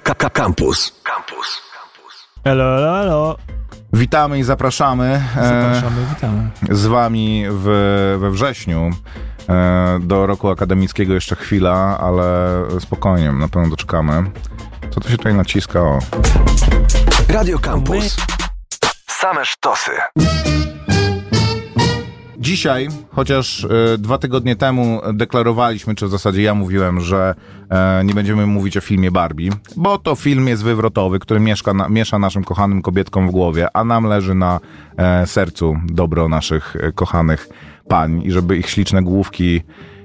Campus. Campus. Elo, elo, elo. Witamy i zapraszamy. e, Zapraszamy, witamy. Z wami w, we wrześniu. E, Do roku akademickiego jeszcze chwila, ale spokojnie, na pewno doczekamy. Co to się tutaj naciska? O. Radio Campus. Same sztosy. Dzisiaj, chociaż e, dwa tygodnie temu deklarowaliśmy, czy w zasadzie ja mówiłem, że e, nie będziemy mówić o filmie Barbie, bo to film jest wywrotowy, który mieszka na, miesza naszym kochanym kobietkom w głowie, a nam leży na e, sercu dobro naszych kochanych pań. I żeby ich śliczne główki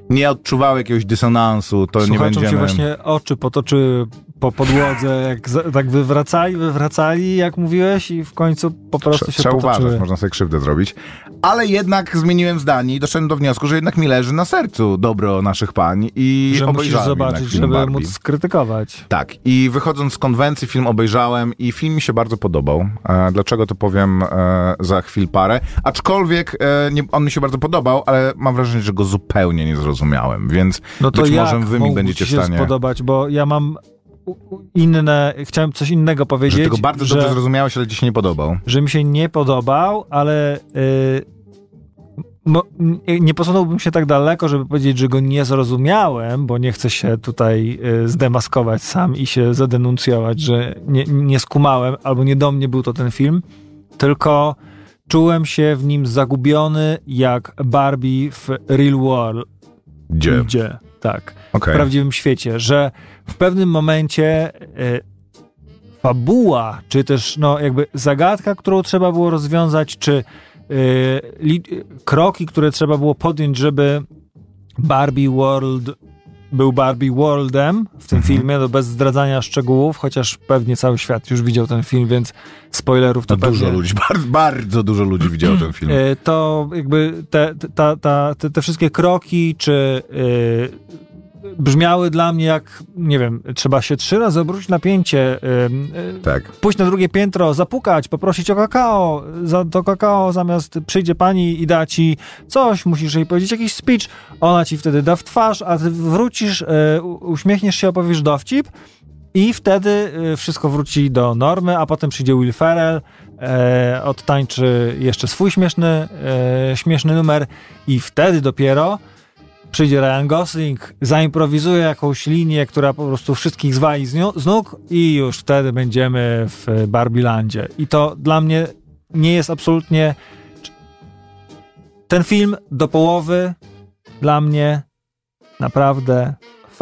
nie odczuwały jakiegoś dysonansu, to nie Słuchaczom będziemy... się właśnie oczy potoczyły po podłodze, jak za, tak wywracali, wywracali, jak mówiłeś i w końcu po prostu Trze- się Trzeba potoczyły. uważać, można sobie krzywdę zrobić. Ale jednak zmieniłem zdanie i doszedłem do wniosku, że jednak mi leży na sercu dobro naszych pań i że musisz obejrzałem zobaczyć, jednak film żeby Barbie. móc skrytykować. Tak, i wychodząc z konwencji film obejrzałem i film mi się bardzo podobał. E, dlaczego to powiem e, za chwil parę. Aczkolwiek e, nie, on mi się bardzo podobał, ale mam wrażenie, że go zupełnie nie zrozumiałem, więc No to być jak może wy mi będziecie ci w się stanie... spodobać, bo ja mam inne, chciałem coś innego Że powiedzieć, tego bardzo że, dobrze zrozumiałeś, ale ci się nie podobał. że mi się nie podobał, ale y, n- nie posunąłbym się tak daleko, żeby powiedzieć, że go nie zrozumiałem, bo nie chcę się tutaj y, zdemaskować sam i się zadenuncjować, że nie, nie skumałem albo nie do mnie był to ten film, tylko czułem się w nim zagubiony jak Barbie w Real World. Gdzie? Gdzie? Tak Okej. w prawdziwym świecie, że w pewnym momencie e, fabuła, czy też no jakby zagadka, którą trzeba było rozwiązać, czy e, li, kroki, które trzeba było podjąć, żeby Barbie World był Barbie Worldem w tym Mhm. filmie, no bez zdradzania szczegółów, chociaż pewnie cały świat już widział ten film, więc spoilerów to No dużo pewnie... ludzi, bardzo, bardzo dużo ludzi widziało ten film. E, to jakby te, ta, ta, te, te wszystkie kroki, czy e, brzmiały dla mnie jak, nie wiem, trzeba się trzy razy obrócić na pięcie, e, e, Tak. pójść na drugie piętro, zapukać, poprosić o kakao, za to kakao zamiast przyjdzie pani i da ci coś, musisz jej powiedzieć jakiś speech, ona ci wtedy da w twarz, a ty wrócisz, u- uśmiechniesz się, opowiesz dowcip i wtedy e, wszystko wróci do normy, a potem przyjdzie Will Ferrell, e, odtańczy jeszcze swój śmieszny, e, śmieszny numer i wtedy dopiero przyjdzie Ryan Gosling, zaimprowizuje jakąś linię, która po prostu wszystkich zwali z, nią, z nóg i już wtedy będziemy w Barbilandzie. I to dla mnie nie jest absolutnie... Ten film do połowy dla mnie naprawdę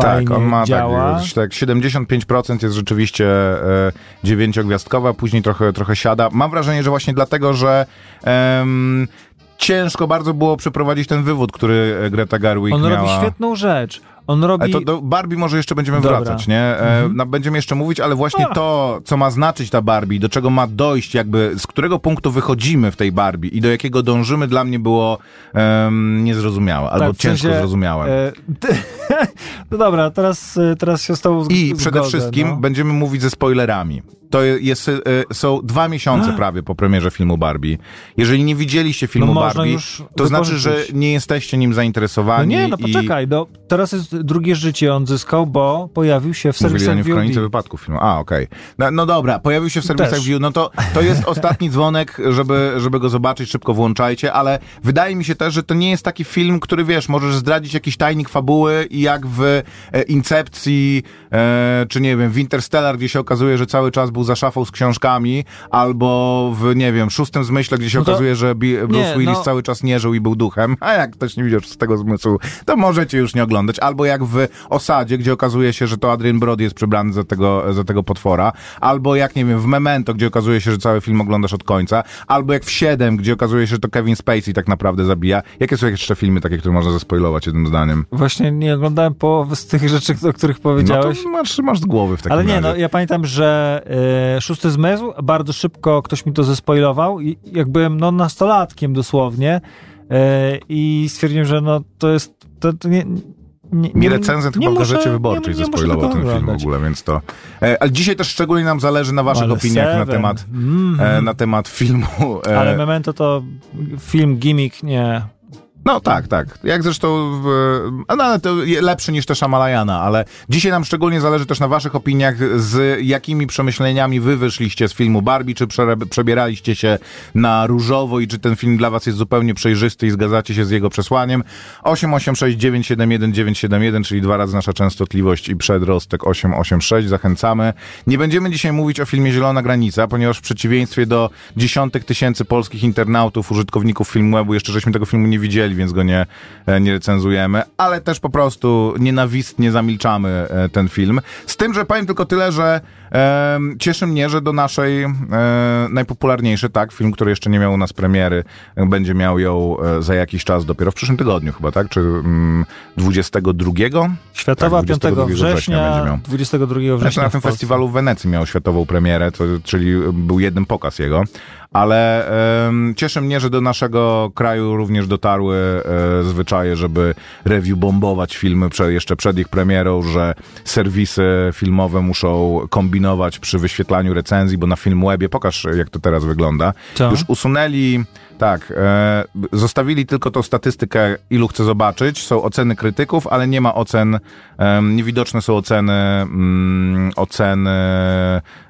fajnie tak, on ma działa. tak, tak 75% jest rzeczywiście e, dziewięciogwiazdkowa, później trochę, trochę siada. Mam wrażenie, że właśnie dlatego, że em, ciężko bardzo było przeprowadzić ten wywód, który e, Greta Gerwig On miała. robi świetną rzecz. On robi... Ale to do Barbie może jeszcze będziemy Dobra. wracać, nie? E, na, będziemy jeszcze mówić, ale właśnie A. to, co ma znaczyć ta Barbie, do czego ma dojść, jakby z którego punktu wychodzimy w tej Barbie i do jakiego dążymy, dla mnie było em, niezrozumiałe, albo Tak, w ciężko sensie, zrozumiałem. E, ty, no dobra, teraz, e, teraz się z tobą zg- I przede zgodzę, wszystkim no. będziemy mówić ze spoilerami. To jest, e, są dwa miesiące prawie po premierze filmu Barbie. Jeżeli nie widzieliście filmu No Barbie, to znaczy, że nie jesteście nim No zainteresowani. nie, no i poczekaj, no, teraz jest drugie życie on zyskał, bo pojawił się w Mówili serwisach nim w VOD. kronice wypadków filmu. A, okej. No, no dobra, pojawił się w serwisach. View. No to, to jest ostatni dzwonek, żeby, żeby go zobaczyć, szybko włączajcie, ale wydaje mi się też, że to nie jest taki film, który wiesz, możesz zdradzić jakiś tajnik fabuły i jak w e, Incepcji, e, czy nie wiem, w Interstellar, gdzie się okazuje, że cały czas był za szafą z książkami, albo w, nie wiem, szóstym zmyśle, gdzie się No to- okazuje, że Bruce Nie, Willis no- cały czas nie żył i był duchem. A jak ktoś nie widział z tego zmysłu, to możecie już nie oglądać. Albo jak w Osadzie, gdzie okazuje się, że to Adrian Brody jest przebrany za tego, za tego potwora. Albo jak, nie wiem, w Memento, gdzie okazuje się, że cały film oglądasz od końca. Albo jak w Siedem, gdzie okazuje się, że to Kevin Spacey tak naprawdę zabija. Jakie są jeszcze filmy takie, które można zaspoilować jednym zdaniem? Właśnie nie oglądałem połowy z tych rzeczy, o których No to masz, masz z głowy w takim Ale nie, razie. no ja pamiętam, że e, Szósty Zmysł, bardzo szybko ktoś mi to zespoilował i jak byłem no, nastolatkiem dosłownie e, i stwierdziłem, że no to jest, to, to nie, nie, Nie recenzent chyba w muszę- Gazecie Wyborczej nie- nie zespoilował ten film w ogóle, więc to... E, ale dzisiaj też szczególnie nam zależy na waszych Ale opiniach na temat, Mhm. e, na temat filmu. E, Ale Memento to film gimmick, nie. No tak, tak. Jak zresztą, e, no ale to lepszy niż te Shamalajana, ale dzisiaj nam szczególnie zależy też na waszych opiniach, z jakimi przemyśleniami wy wyszliście z filmu Barbie, czy prze, przebieraliście się na różowo i czy ten film dla was jest zupełnie przejrzysty i zgadzacie się z jego przesłaniem. 886 971 971, czyli dwa razy nasza częstotliwość i przedrostek 886. Zachęcamy. Nie będziemy dzisiaj mówić o filmie Zielona Granica, ponieważ w przeciwieństwie do dziesiątek tysięcy polskich internautów, użytkowników Filmwebu, jeszcze żeśmy tego filmu nie widzieli, więc go nie, e, nie recenzujemy, ale też po prostu nienawistnie zamilczamy e, ten film. Z tym, że powiem tylko tyle, że e, cieszy mnie, że do naszej e, najpopularniejszy, tak, film, który jeszcze nie miał u nas premiery, e, będzie miał ją za jakiś czas, dopiero w przyszłym tygodniu chyba, tak, czy mm, 22? Światowa Tak, 5 22 września września, będzie miał. 22 września. Znaczy na tym festiwalu w Wenecji miał światową premierę, to, czyli był jeden pokaz jego. Ale em, cieszy mnie, że do naszego kraju również dotarły e, zwyczaje, żeby review bombować filmy prze, jeszcze przed ich premierą, że serwisy filmowe muszą kombinować przy wyświetlaniu recenzji, bo na Filmwebie, pokaż jak to teraz wygląda, Co? już usunęli, tak, e, zostawili tylko tą statystykę, ilu chcę zobaczyć. Są oceny krytyków, ale nie ma ocen, em, niewidoczne są oceny, mm, oceny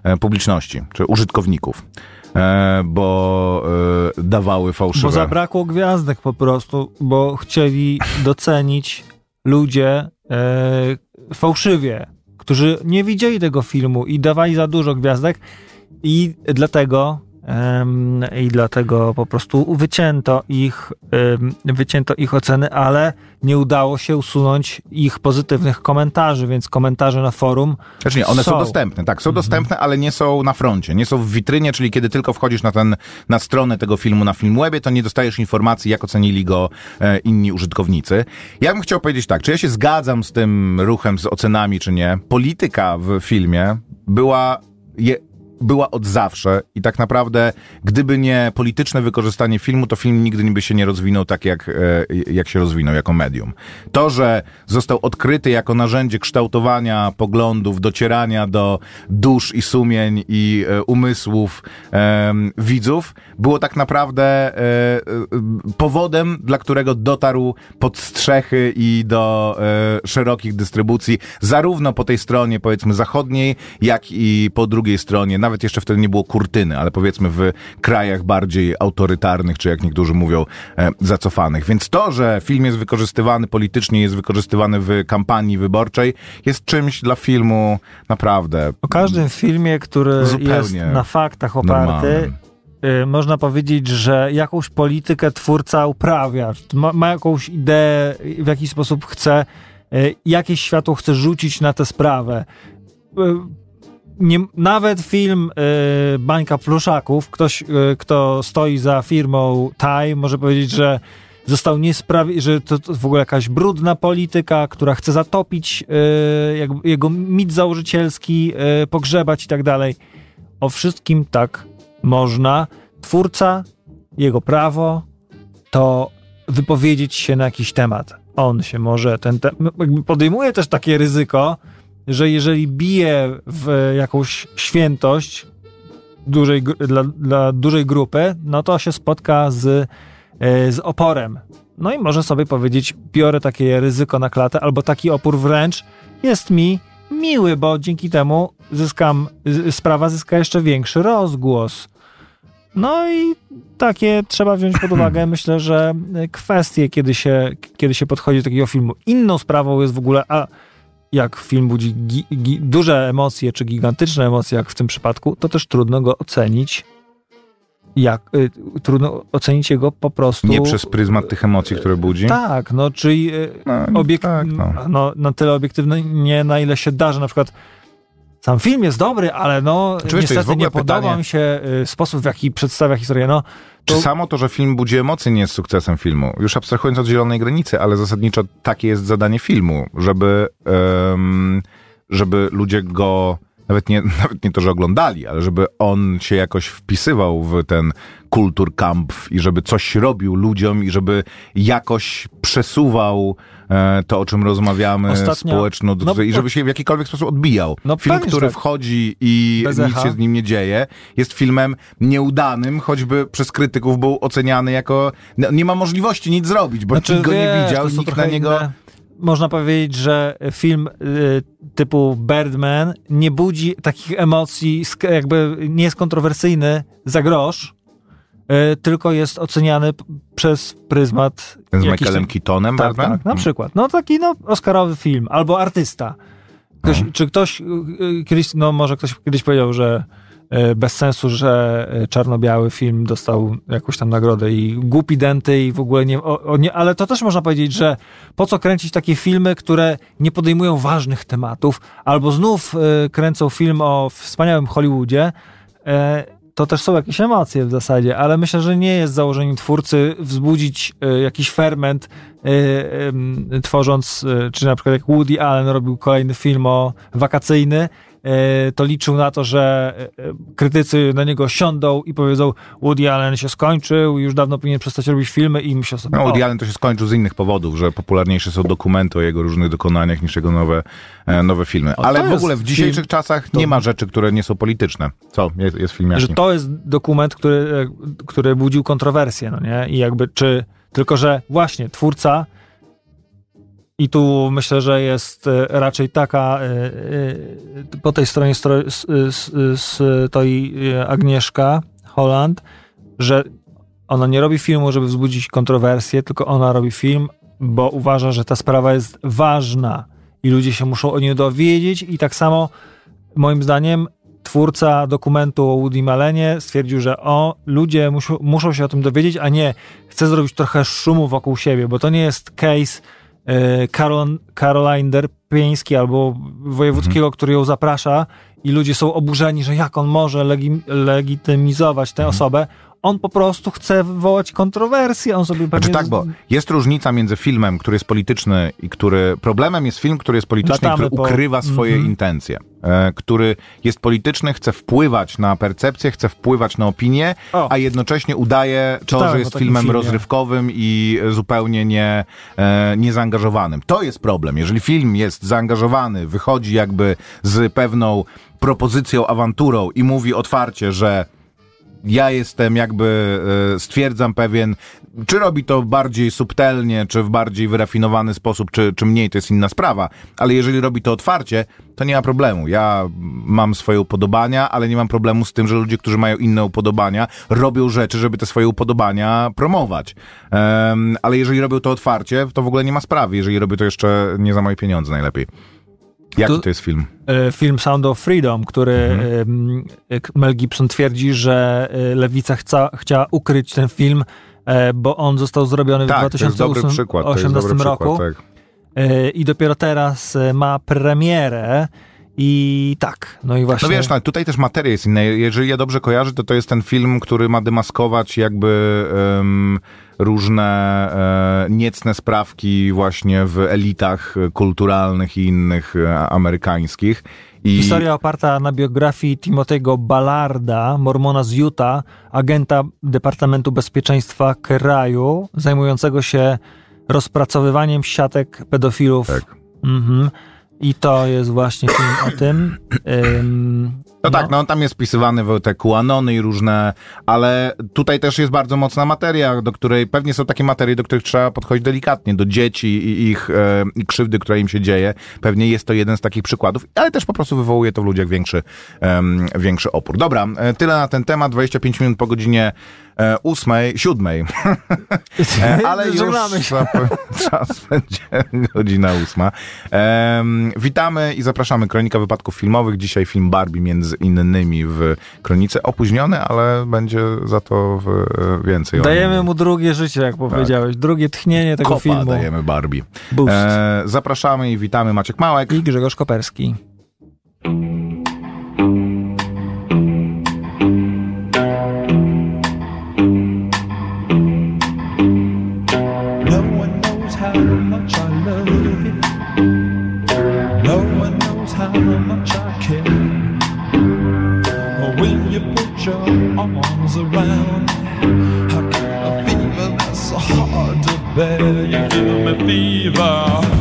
e, publiczności, czy użytkowników. E, bo e, dawały fałszywe. Bo zabrakło gwiazdek po prostu, bo chcieli docenić ludzie e, fałszywie, którzy nie widzieli tego filmu i dawali za dużo gwiazdek i dlatego i dlatego po prostu wycięto ich wycięto ich oceny, ale nie udało się usunąć ich pozytywnych komentarzy, więc komentarze na forum Znaczy nie, one są, Są. dostępne, tak, są dostępne, ale nie są na froncie, nie są w witrynie, czyli kiedy tylko wchodzisz na ten, na stronę tego filmu na Filmwebie, to nie dostajesz informacji, jak ocenili go e, inni użytkownicy. Ja bym chciał powiedzieć tak, czy ja się zgadzam z tym ruchem, z ocenami, czy nie. Polityka w filmie była je, była od zawsze i tak naprawdę, gdyby nie polityczne wykorzystanie filmu, to film nigdy by się nie rozwinął tak, jak, e, jak się rozwinął jako medium. To, że został odkryty jako narzędzie kształtowania poglądów, docierania do dusz i sumień i e, umysłów widzów, było tak naprawdę e, powodem, dla którego dotarł pod strzechy i do szerokich dystrybucji, zarówno po tej stronie, powiedzmy, zachodniej, jak i po drugiej stronie. Nawet jeszcze wtedy nie było kurtyny, ale powiedzmy w krajach bardziej autorytarnych, czy jak niektórzy mówią, e, zacofanych. Więc to, że film jest wykorzystywany politycznie, jest wykorzystywany w kampanii wyborczej, jest czymś dla filmu naprawdę O każdym filmie, który jest na faktach oparty, normalnym. y, można powiedzieć, że jakąś politykę twórca uprawia, ma, ma jakąś ideę, w jaki sposób chce, y, jakieś światło chce rzucić na tę sprawę. Nie, nawet film y, Bańka Pluszaków, ktoś, y, kto stoi za firmą Time, może powiedzieć, że został niesprawiedliwy, że to, to w ogóle jakaś brudna polityka, która chce zatopić y, jego mit założycielski, pogrzebać i tak dalej. O wszystkim tak można. Twórca, jego prawo to wypowiedzieć się na jakiś temat. On się może, ten te, jakby podejmuje też takie ryzyko, że jeżeli bije w jakąś świętość dużej, dla, dla dużej grupy, no to się spotka z, e, z oporem. No i może sobie powiedzieć, biorę takie ryzyko na klatę, albo taki opór wręcz jest mi miły, bo dzięki temu zyskam, sprawa zyska jeszcze większy rozgłos. No i takie trzeba wziąć pod uwagę, myślę, że kwestie, kiedy się, kiedy się podchodzi do takiego filmu. Inną sprawą jest w ogóle, a jak film budzi gi, gi, duże emocje, czy gigantyczne emocje, jak w tym przypadku, to też trudno go ocenić. Jak, y, trudno ocenić jego po prostu. nie przez pryzmat tych emocji, które budzi. Tak, no czyli y, No, obiek- tak, no. no, na tyle obiektywnie, na ile się da, że na przykład sam film jest dobry, ale no Czy w niestety nie podoba pytanie- mi się y, sposób, w jaki przedstawia historię. No, Czy to- samo to, że film budzi emocje, nie jest sukcesem filmu? Już abstrahując od zielonej granicy, ale zasadniczo takie jest zadanie filmu, żeby, żeby ludzie go nawet nie, nawet nie to, że oglądali, ale żeby on się jakoś wpisywał w ten kulturkampf i żeby coś robił ludziom i żeby jakoś przesuwał e, to, o czym rozmawiamy Ostatnio- społeczno no, i żeby się w jakikolwiek sposób odbijał. No, Film, który tak. wchodzi i Bez nic echa. się z nim nie dzieje, jest filmem nieudanym, choćby przez krytyków był oceniany jako no, nie ma możliwości nic zrobić, bo nikt go nie wiesz, widział i są nikt na niego... inne- Można powiedzieć, że film y, typu Birdman nie budzi takich emocji, jakby nie jest kontrowersyjny za grosz, y, tylko jest oceniany przez pryzmat Z Michaelem Keatonem, Tak, Batman? tak, na przykład. No taki no, oscarowy film, albo artysta. Ktoś, No. Czy ktoś y, kiedyś, no może ktoś kiedyś powiedział, że bez sensu, że y, czarno-biały film dostał jakąś tam nagrodę i głupi denty i w ogóle nie, o, o nie, ale to też można powiedzieć, że po co kręcić takie filmy, które nie podejmują ważnych tematów, albo znów y, kręcą film o wspaniałym Hollywoodzie, to też są jakieś emocje w zasadzie, ale myślę, że nie jest założeniem twórcy wzbudzić jakiś ferment, tworząc, czy na przykład jak Woody Allen robił kolejny film o wakacyjny, to liczył na to, że y, krytycy na niego siądą i powiedzą Woody Allen się skończył, już dawno powinien przestać robić filmy i myślał sobie, No, Woody Allen to się skończył z innych powodów, że popularniejsze są dokumenty o jego różnych dokonaniach niż jego nowe, e, nowe filmy. Ale w ogóle w dzisiejszych film- czasach to- nie ma rzeczy, które nie są polityczne. Co? Jest, jest film że to jest dokument, który, e, który budził kontrowersję, no nie? I jakby czy, tylko że właśnie twórca i tu myślę, że jest e, raczej taka, e, e, po tej stronie stoi e, Agnieszka Holland, że ona nie robi filmu, żeby wzbudzić kontrowersję, tylko ona robi film, bo uważa, że ta sprawa jest ważna i ludzie się muszą o niej dowiedzieć. I tak samo moim zdaniem twórca dokumentu o Woody Malenie stwierdził, że o, ludzie muszą, muszą się o tym dowiedzieć, a nie chce zrobić trochę szumu wokół siebie, bo to nie jest case Karol, Caroline Derpieński albo wojewódzkiego, który ją zaprasza i ludzie są oburzeni, że jak on może legi, legitymizować tę osobę. On po prostu chce wywołać kontrowersję, on sobie Znaczy tak, bo jest różnica między filmem, który jest polityczny i który... Problemem jest film, który jest polityczny i Latamy który po- ukrywa swoje Mhm. intencje. E, który jest polityczny, chce wpływać na percepcję, chce wpływać na opinię, O. a jednocześnie udaje to, Czytałem że o jest filmem filmie. rozrywkowym i zupełnie nie, e, niezaangażowanym. To jest problem. Jeżeli film jest zaangażowany, wychodzi jakby z pewną propozycją, awanturą i mówi otwarcie, że ja jestem jakby, e, stwierdzam pewien, czy robi to bardziej subtelnie, czy w bardziej wyrafinowany sposób, czy, czy mniej, to jest inna sprawa, ale jeżeli robi to otwarcie, to nie ma problemu. Ja mam swoje upodobania, ale nie mam problemu z tym, że ludzie, którzy mają inne upodobania, robią rzeczy, żeby te swoje upodobania promować. Em, ale jeżeli robią to otwarcie, to w ogóle nie ma sprawy, jeżeli robią to jeszcze nie za moje pieniądze najlepiej. Jaki to jest film? e, film Sound of Freedom, który Mhm. em, Mel Gibson twierdzi, że e, lewica chca, chciała ukryć ten film, e, bo on został zrobiony w Tak, dobry 2018 przykład. To jest dobry roku przykład, tak. e, i dopiero teraz e, ma premierę i tak, no i właśnie... No wiesz, no, tutaj też materia jest inna. Jeżeli ja dobrze kojarzę, to to jest ten film, który ma demaskować jakby em, różne e, niecne sprawki właśnie w elitach kulturalnych i innych e, amerykańskich. I Historia oparta na biografii Timothy'ego Ballarda, mormona z Utah, agenta Departamentu Bezpieczeństwa kraju, zajmującego się rozpracowywaniem siatek pedofilów. Tak. Mhm. I to jest właśnie film o tym. Ym, No tak, no on tam jest wpisywany w te QAnony i różne, ale tutaj też jest bardzo mocna materia, do której pewnie są takie materie, do których trzeba podchodzić delikatnie, do dzieci i ich e, i krzywdy, która im się dzieje. Pewnie jest to jeden z takich przykładów, ale też po prostu wywołuje to w ludziach większy, większy opór. Dobra, e, tyle na ten temat, 25 minut po godzinie ósmej, siódmej, E, ale już czas będzie godzina ósma. Witamy i zapraszamy. Kronika Wypadków Filmowych. Dzisiaj film Barbie między innymi w Kronice. Opóźniony, ale będzie za to e, więcej. Dajemy mu drugie życie, jak powiedziałeś. Drugie tchnienie tego Kopa filmu. dajemy Barbie. Boost. E, zapraszamy i witamy Maciek Małek. I Grzegorz Koperski. How much I love you. No one knows how much I care. When you put your arms around me, I get a fever that's so hard to bear. You give me fever.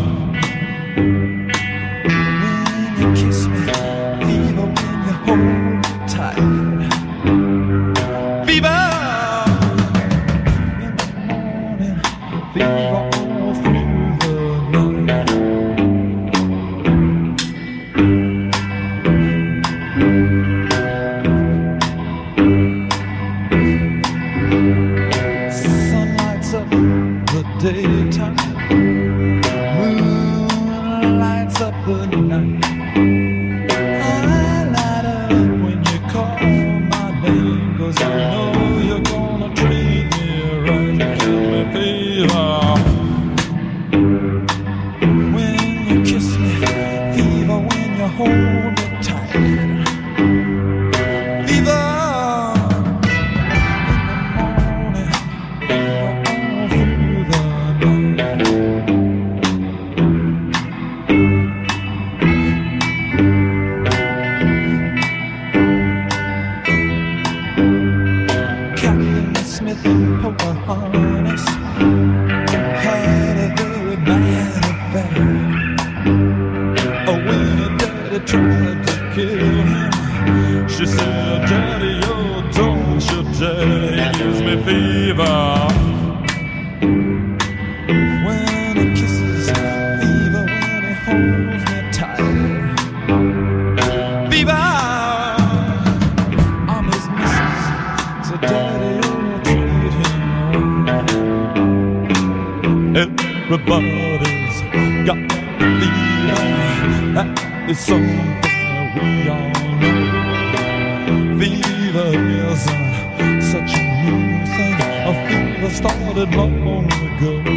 Everybody's got a fever. That is something we all know. Fever isn't such a new thing. A fever started long ago.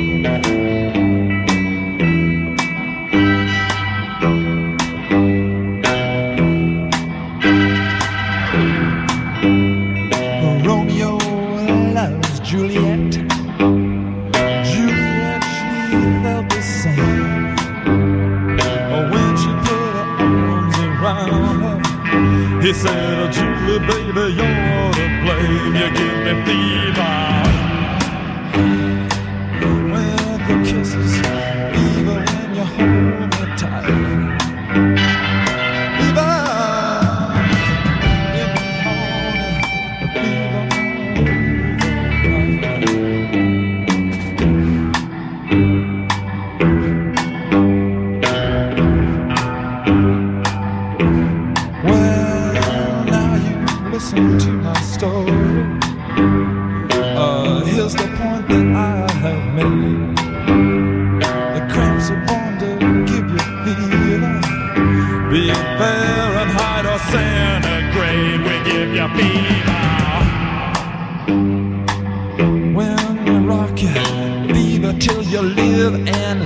You, live and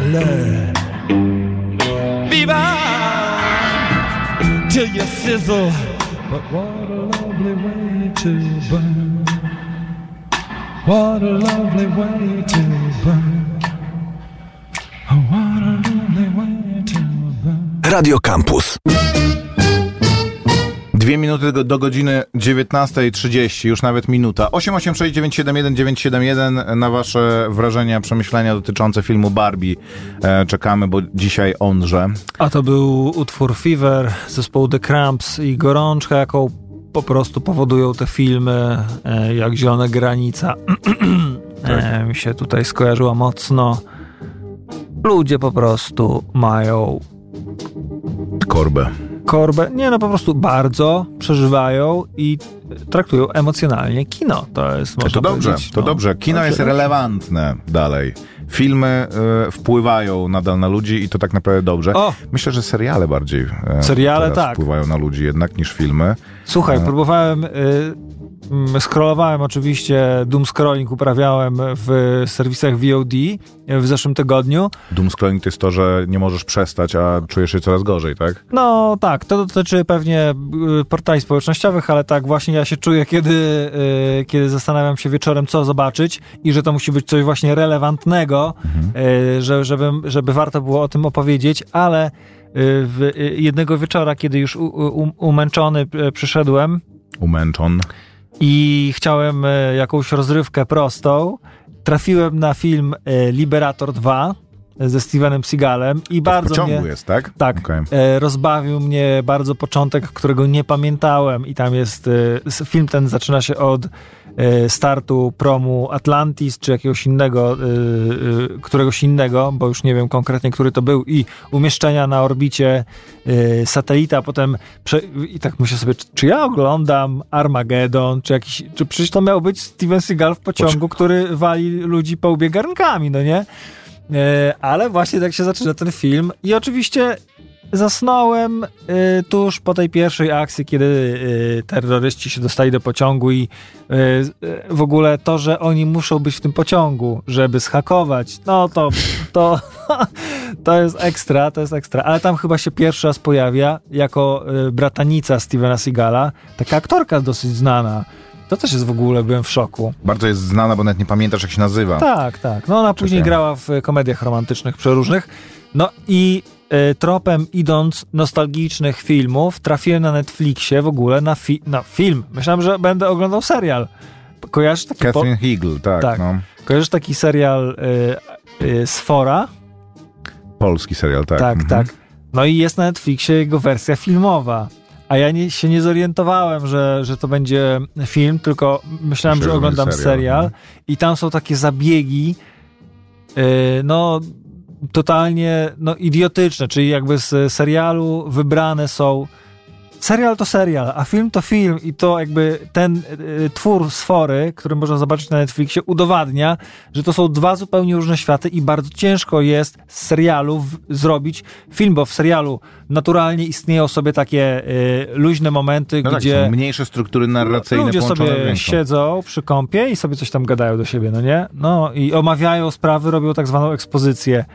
you sizzle. But what a lovely way to burn. What a lovely way to burn. Oh, what a lovely way to burn. Radio Campus. Dwie minuty do, do godziny 19.30, już nawet minuta. 886-971-971 na wasze wrażenia, przemyślenia dotyczące filmu Barbie. E, czekamy, bo dzisiaj onże. A to był utwór Fever zespołu The Cramps i Gorączka, jaką po prostu powodują te filmy, e, jak Zielona Granica. e, mi się tutaj skojarzyła mocno. Ludzie po prostu mają Korbę. Korbę, nie no po prostu bardzo przeżywają i traktują emocjonalnie kino. To jest, można To dobrze, to no, dobrze. Kino jest dobrze. relevantne dalej. Filmy e, wpływają nadal na ludzi i to tak naprawdę dobrze. O! Myślę, że seriale bardziej e, Seriale tak. wpływają na ludzi jednak niż filmy. Słuchaj, No. próbowałem, y, scrollowałem oczywiście, doom scrolling uprawiałem w serwisach VOD w zeszłym tygodniu. Doom scrolling to jest to, że nie możesz przestać, a czujesz się coraz gorzej, tak? No tak, to dotyczy pewnie y, portali społecznościowych, ale tak właśnie ja się czuję, kiedy, y, kiedy zastanawiam się wieczorem, co zobaczyć i że to musi być coś właśnie relevantnego, y, że, żeby, żeby warto było o tym opowiedzieć, ale w, jednego wieczora, kiedy już u, u, umęczony przyszedłem, Umęczon. I chciałem e, jakąś rozrywkę prostą. Trafiłem na film e, Liberator 2 ze Stevenem Seagalem i W bardzo mnie... jest, tak? Tak, Okej. e, rozbawił mnie bardzo początek, którego nie pamiętałem i tam jest, e, film ten zaczyna się od e, startu promu Atlantis, czy jakiegoś innego, e, e, któregoś innego, bo już nie wiem konkretnie, który to był i umieszczenia na orbicie e, satelita, potem prze, i tak myślę sobie, czy, czy ja oglądam Armageddon, czy jakiś, czy przecież to miał być Steven Seagal w pociągu, który wali ludzi po łbie garnkami, no nie? E, ale właśnie tak się zaczyna ten film i oczywiście zasnąłem e, tuż po tej pierwszej akcji, kiedy e, terroryści się dostali do pociągu i e, w ogóle to, że oni muszą być w tym pociągu, żeby schakować, no to to, to jest ekstra, to jest ekstra. Ale tam chyba się pierwszy raz pojawia jako bratanica Stevena Seagala, taka aktorka dosyć znana. To też jest w ogóle, byłem w szoku. Bardzo jest znana, bo nawet nie pamiętasz, jak się nazywa. Tak, tak. No ona później wiem. grała w e, komediach romantycznych przeróżnych. No i e, tropem idąc nostalgicznych filmów, trafiłem na Netflixie w ogóle na, fi- na film. Myślałem, że będę oglądał serial. Kojarzysz taki, Catherine Hegel, tak, Tak. No. kojarzysz taki serial y, y, Sfora? Polski serial, tak. Tak, mhm. tak. No i jest na Netflixie jego wersja filmowa. A ja nie, się nie zorientowałem, że, że to będzie film, tylko myślałem, że oglądam serial. serial, mhm. I tam są takie zabiegi, yy, no totalnie no, idiotyczne, czyli jakby z serialu wybrane są serial to serial, a film to film i to jakby ten y, twór Sfory, który można zobaczyć na Netflixie, udowadnia, że to są dwa zupełnie różne światy i bardzo ciężko jest z serialu w, zrobić film, bo w serialu naturalnie istnieją sobie takie y, luźne momenty, No tak, gdzie są mniejsze struktury narracyjne ludzie sobie siedzą przy kąpie i sobie coś tam gadają do siebie, no nie? No i omawiają sprawy, robią tak zwaną ekspozycję.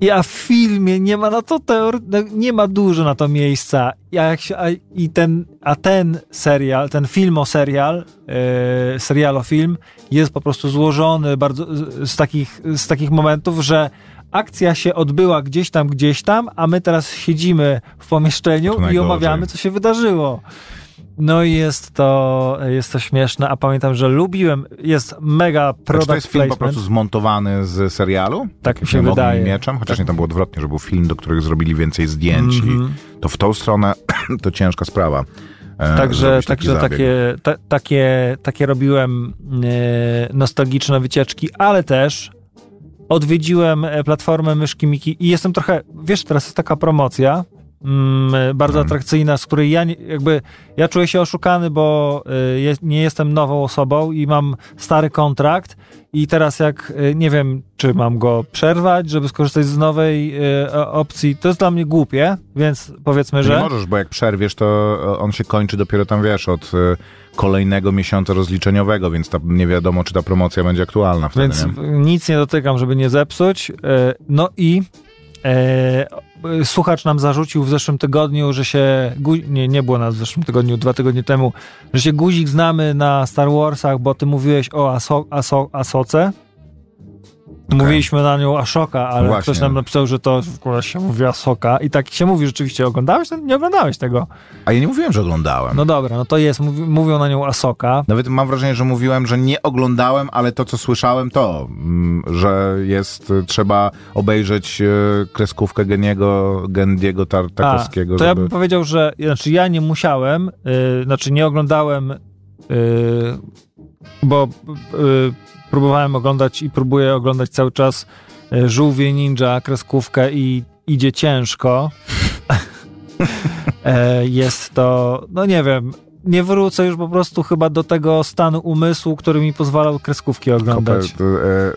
I a w filmie nie ma na to teor- no, nie ma dużo na to miejsca. I, a jak się, a, i ten, a ten serial, ten filmo-serial, e, serialo-film jest po prostu złożony bardzo z, z, takich, z takich momentów, że akcja się odbyła gdzieś tam, gdzieś tam, a my teraz siedzimy w pomieszczeniu i omawiamy, co się wydarzyło. No i jest to, jest to śmieszne, a pamiętam, że lubiłem, jest mega Czy product to jest film po placement. prostu zmontowany z serialu? Tak mi się wydaje. Mieczem? Chociaż nie, tam było odwrotnie, że był film, do którego zrobili więcej zdjęć Mhm. i to w tą stronę to ciężka sprawa. e, Także, także takie, ta, takie, takie robiłem e, nostalgiczne wycieczki, ale też odwiedziłem e, platformę Myszki Miki i jestem trochę, wiesz, teraz jest taka promocja mm, e, bardzo Mhm. atrakcyjna, z której ja nie, jakby, ja czuję się oszukany, bo e, je, nie jestem nową osobą i mam stary kontrakt i teraz jak, e, nie wiem, czy mam go przerwać, żeby skorzystać z nowej e, o- opcji, to jest dla mnie głupie, więc powiedzmy, że... Nie możesz, bo jak przerwiesz, to on się kończy dopiero tam, wiesz, od e, kolejnego miesiąca rozliczeniowego, więc ta, nie wiadomo, czy ta promocja będzie aktualna wtedy, Więc nie? nic nie dotykam, żeby nie zepsuć. E, No i e, słuchacz nam zarzucił w zeszłym tygodniu, że się. Nie, nie było nas w zeszłym tygodniu, dwa tygodnie temu, że się guzik znamy na Star Warsach, bo ty mówiłeś o Aso, Aso. Mówiliśmy na nią Ashoka, ale Właśnie. ktoś nam napisał, że to w ogóle się mówi Asoka. I tak się mówi rzeczywiście. Oglądałeś? Nie oglądałeś tego. A ja nie mówiłem, że oglądałem. No dobra, no to jest. Mówi, mówią na nią Asoka. Nawet mam wrażenie, że mówiłem, że nie oglądałem, ale to, co słyszałem, to, mm, że jest, y, trzeba obejrzeć y, kreskówkę Geniego, Gendiego Tar- Tarkowskiego, A, to ja żeby... bym powiedział, że znaczy ja nie musiałem, y, znaczy nie oglądałem, y, bo y, próbowałem oglądać i próbuję oglądać cały czas y, Żółwie Ninja, kreskówkę i idzie ciężko. E, Jest to, no nie wiem, nie wrócę już po prostu chyba do tego stanu umysłu, który mi pozwalał kreskówki oglądać. E,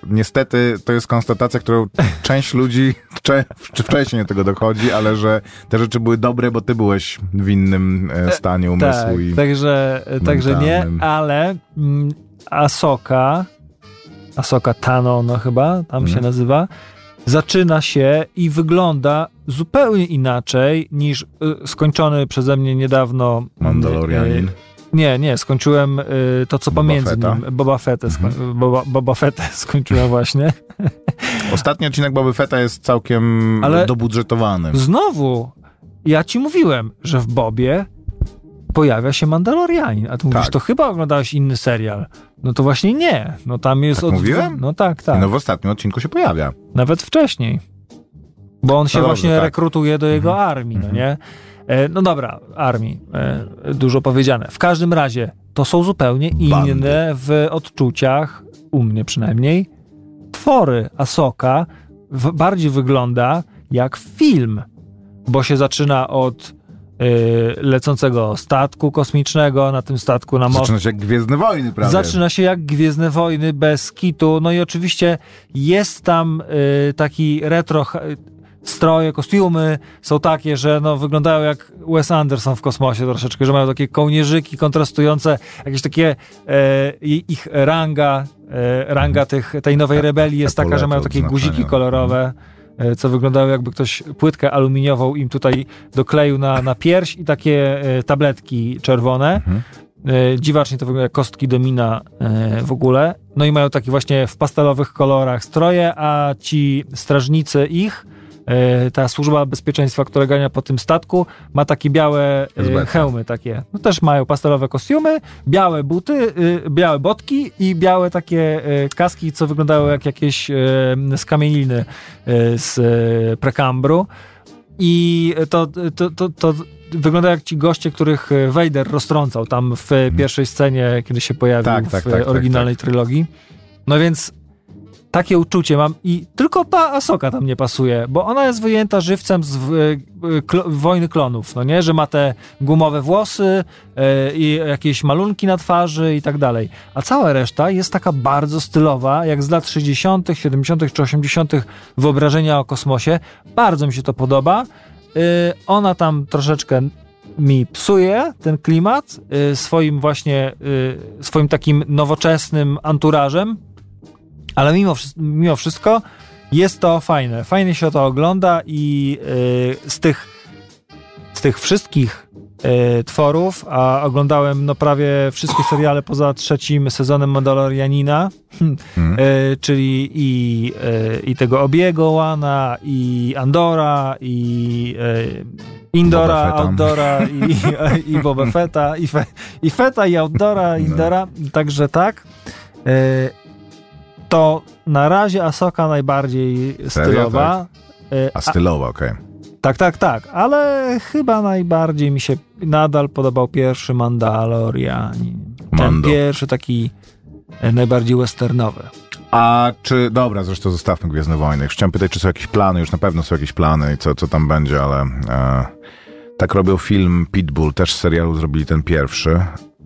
niestety to jest konstatacja, którą część ludzi cze, czy wcześniej do tego dochodzi, ale że te rzeczy były dobre, bo ty byłeś w innym e, stanie umysłu Tak, i także, także nie, ale mm, Asoka, Asoka Tano, no chyba, tam się Mhm. nazywa, zaczyna się i wygląda zupełnie inaczej niż y, skończony przeze mnie niedawno. mm, Mandalorianin. y, nie, nie, skończyłem y, to, co Boba pomiędzy Fetta. nim. Boba Fettę, sko- Mhm. Boba, Boba Fettę skończyłem właśnie. Ostatni odcinek Boby Fetta jest całkiem Ale- dobudżetowany. Znowu, ja ci mówiłem, że w Bobie pojawia się Mandalorianin. A ty mówisz, Tak. to chyba oglądałeś inny serial. No to właśnie nie. No tam jest Tak od... mówiłem? No tak, tak. No w ostatnim odcinku się pojawia. Nawet wcześniej. Bo on się dobrze, właśnie tak. rekrutuje do jego Mhm. armii, no nie? E, no dobra, armii. E, dużo powiedziane. W każdym razie, to są zupełnie Bandy. inne w odczuciach, u mnie przynajmniej, twory Asoka w, bardziej wygląda jak film, bo się zaczyna od lecącego statku kosmicznego, na tym statku na most Zaczyna się jak Gwiezdne Wojny, prawda? Zaczyna się jak Gwiezdne Wojny bez kitu. No i oczywiście jest tam y, taki retro stroje, kostiumy są takie, że no, wyglądają jak Wes Anderson w kosmosie troszeczkę, że mają takie kołnierzyki kontrastujące, jakieś takie e, ich ranga, e, ranga tych, tej nowej rebelii jest taka, że mają takie guziki kolorowe. E, Co wyglądało jakby ktoś płytkę aluminiową im tutaj dokleił na, na pierś i takie e, tabletki czerwone. Mhm. E, Dziwacznie to wygląda jak kostki domina w ogóle. No i mają takie właśnie w pastelowych kolorach stroje, a ci strażnicy ich, ta służba bezpieczeństwa, która gania po tym statku, ma takie białe e, hełmy takie. No też mają pastelowe kostiumy, białe buty, e, białe botki i białe takie e, kaski, co wyglądały jak jakieś e, skamieliny e, z e, prekambru. I to, to, to, to wygląda jak ci goście, których e, Vader roztrącał tam w pierwszej scenie, kiedy się pojawił Tak, tak, w tak, tak, oryginalnej trylogii. No więc takie uczucie mam i tylko ta Asoka tam nie pasuje, bo ona jest wyjęta żywcem z klo, Wojny Klonów, no nie? Że ma te gumowe włosy e, i jakieś malunki na twarzy i tak dalej. A cała reszta jest taka bardzo stylowa, jak z lat 60., 70. czy 80. wyobrażenia o kosmosie. Bardzo mi się to podoba. Y, ona tam troszeczkę mi psuje ten klimat y, swoim właśnie, y, swoim takim nowoczesnym anturażem, ale mimo, mimo wszystko jest to fajne. Fajnie się to ogląda i y, z tych z tych wszystkich y, tworów, a oglądałem no prawie wszystkie seriale poza trzecim sezonem Mandalorianina, Mhm. y, czyli i, y, i tego Obiego Łana, i Andora, i y, Indora, Boba. Outdora, i, i Boba Fetta, i, fe, i Feta, i Outdora, i No. Indora, także tak. To na razie Asoka najbardziej stylowa. Y, A stylowo, okej. tak, tak, tak, ale chyba najbardziej mi się nadal podobał pierwszy Mandalorianin. Ten Mando. pierwszy taki e, najbardziej westernowy. A czy, dobra, zresztą zostawmy Gwiezdne Wojny. Chciałem pytać, czy są jakieś plany, już na pewno są jakieś plany i co, co tam będzie, ale e, tak robią film Pitbull, też z serialu zrobili ten pierwszy.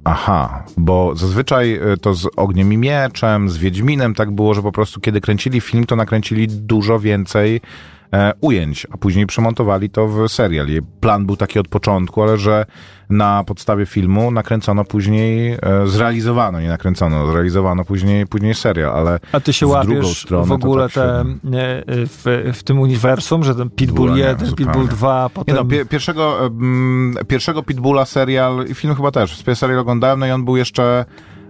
Aha, bo zazwyczaj e, to z Ogniem i Mieczem, z Wiedźminem tak było, że po prostu kiedy kręcili film, to nakręcili dużo więcej ujęć, a później przemontowali to w serial. Plan był taki od początku, ale że na podstawie filmu nakręcono później, e, zrealizowano, nie nakręcono, zrealizowano później, później serial, ale A ty się łapiesz drugą stronę w ogóle tak te, e, w, w tym uniwersum, że ten Pitbull Pitbulla nie, 1, zupełnie. Pitbull 2, Nie potem... no, pie, pierwszego, pierwszego Pitbulla serial i film chyba też, serial oglądałem, no i on był jeszcze,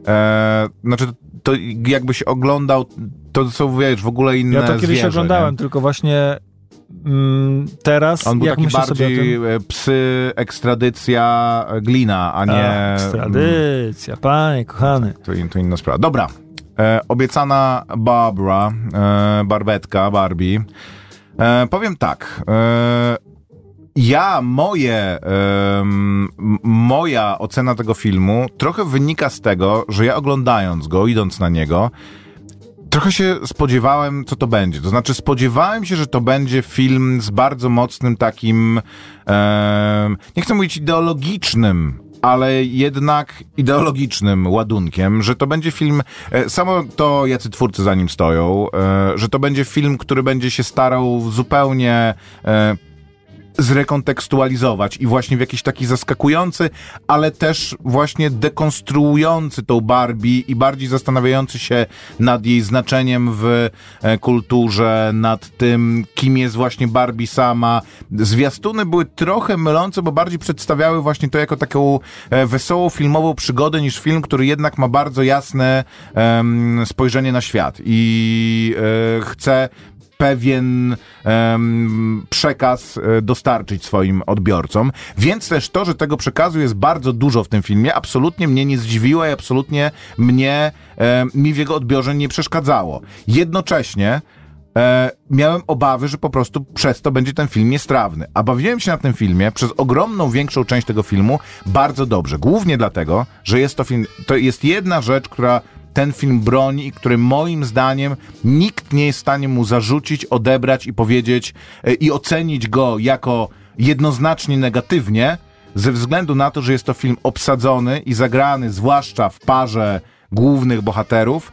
e, znaczy to jakbyś oglądał, to są, wiesz, w ogóle inne ja to kiedyś zwierzę, oglądałem, nie? tylko właśnie mm, teraz, On był jak taki bardziej e, psy, ekstradycja, e, glina, a nie... A, Ekstradycja, panie kochany. To, to inna sprawa. Dobra. E, obiecana Barbara, e, barbetka, Barbie. E, powiem tak. E, ja, moje, moja ocena tego filmu trochę wynika z tego, że ja oglądając go, idąc na niego, trochę się spodziewałem, co to będzie. To znaczy, spodziewałem się, że to będzie film z bardzo mocnym takim, em, nie chcę mówić ideologicznym, ale jednak ideologicznym ładunkiem, że to będzie film, e, samo to jacy twórcy za nim stoją, e, że to będzie film, który będzie się starał zupełnie e, zrekontekstualizować i właśnie w jakiś taki zaskakujący, ale też właśnie dekonstruujący tą Barbie i bardziej zastanawiający się nad jej znaczeniem w e, kulturze, nad tym, kim jest właśnie Barbie sama. Zwiastuny były trochę mylące, bo bardziej przedstawiały właśnie to jako taką e, wesołą filmową przygodę niż film, który jednak ma bardzo jasne em, spojrzenie na świat i e, chce pewien em, przekaz e, dostarczyć swoim odbiorcom. Więc też to, że tego przekazu jest bardzo dużo w tym filmie, absolutnie mnie nie zdziwiło i absolutnie mnie, mi w jego odbiorze nie przeszkadzało. Jednocześnie e, miałem obawy, że po prostu przez to będzie ten film niestrawny. A bawiłem się na tym filmie przez ogromną, większą część tego filmu bardzo dobrze. Głównie dlatego, że jest to film, to jest jedna rzecz, która ten film broni i który moim zdaniem nikt nie jest w stanie mu zarzucić, odebrać i powiedzieć e, i ocenić go jako jednoznacznie negatywnie, ze względu na to, że jest to film obsadzony i zagrany, zwłaszcza w parze głównych bohaterów,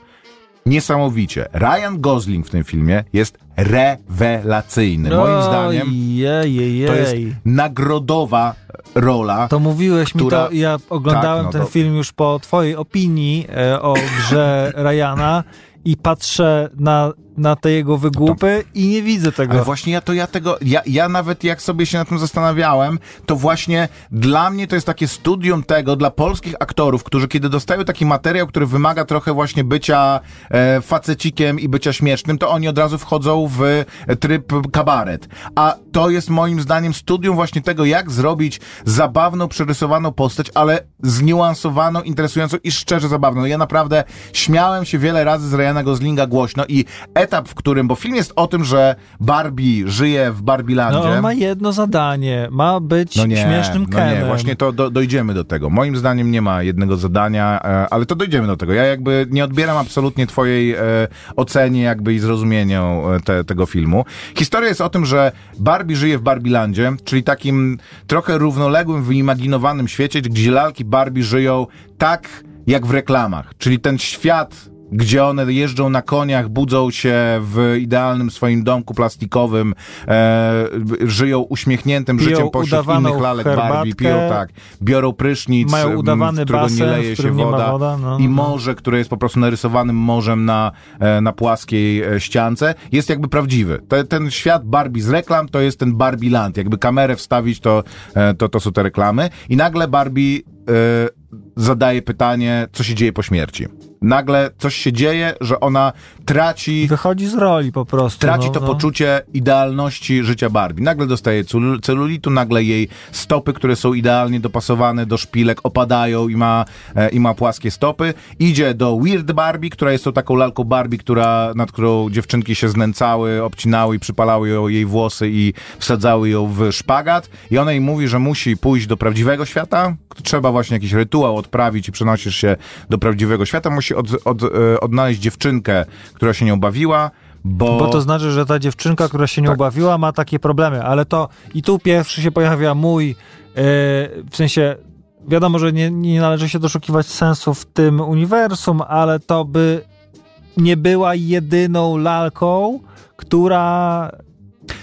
niesamowicie. Ryan Gosling w tym filmie jest rewelacyjny. Moim zdaniem Jej, jej, jej. to jest nagrodowa rola. To mówiłeś która- mi to, ja oglądałem Tak, no ten to- film już po twojej opinii e, o grze Ryana i patrzę na, na te jego wygłupy i nie widzę tego. Ale właśnie ja to ja tego, ja, ja nawet jak sobie się na tym zastanawiałem, to właśnie dla mnie to jest takie studium tego dla polskich aktorów, którzy kiedy dostają taki materiał, który wymaga trochę właśnie bycia e, facecikiem i bycia śmiesznym, to oni od razu wchodzą w tryb kabaret. A to jest moim zdaniem studium właśnie tego, jak zrobić zabawną, przerysowaną postać, ale zniuansowaną, interesującą i szczerze zabawną. Ja naprawdę śmiałem się wiele razy z Ryana Goslinga głośno i etap, w którym, bo film jest o tym, że Barbie żyje w Barbielandzie. No on ma jedno zadanie, ma być No nie, śmiesznym no Kenem. nie, właśnie to do, dojdziemy do tego. Moim zdaniem nie ma jednego zadania, e, ale to dojdziemy do tego. Ja jakby nie odbieram absolutnie twojej e, ocenie jakby i zrozumieniu e, te, tego filmu. Historia jest o tym, że Barbie żyje w Barbielandzie, czyli takim trochę równoległym, wyimaginowanym świecie, gdzie lalki Barbie żyją tak jak w reklamach. Czyli ten świat gdzie one jeżdżą na koniach, budzą się w idealnym swoim domku plastikowym, e, żyją uśmiechniętym Piją życiem pośród innych lalek herbatkę. Barbie, piją tak, biorą prysznic, Mają m, udawany w którego nie basen, leje w się nie woda, woda, no, i no. morze, które jest po prostu narysowanym morzem na, e, na płaskiej e, ściance, jest jakby prawdziwy. Te, ten świat Barbie z reklam to jest ten Barbie Land. Jakby kamerę wstawić, to, e, to, to są te reklamy. I nagle Barbie zadaje pytanie, co się dzieje po śmierci. Nagle coś się dzieje, że ona traci Wychodzi z roli po prostu. traci no, to no. poczucie idealności życia Barbie. Nagle dostaje celu- celulitu, nagle jej stopy, które są idealnie dopasowane do szpilek, opadają i ma, e, i ma płaskie stopy. Idzie do Weird Barbie, która jest tą taką lalką Barbie, która, nad którą dziewczynki się znęcały, obcinały i przypalały ją, jej włosy i wsadzały ją w szpagat. I ona jej mówi, że musi pójść do prawdziwego świata. Trzeba właśnie jakiś rytuał odprawić i przenosisz się do prawdziwego świata. Musi od, od, e, odnaleźć dziewczynkę, która się nią bawiła. Bo, Bo to znaczy, że ta dziewczynka, która się nie Tak. ubawiła, ma takie problemy, ale to i tu pierwszy się pojawia mój, e, w sensie, wiadomo, że nie, nie należy się doszukiwać sensu w tym uniwersum, ale to by nie była jedyną lalką, która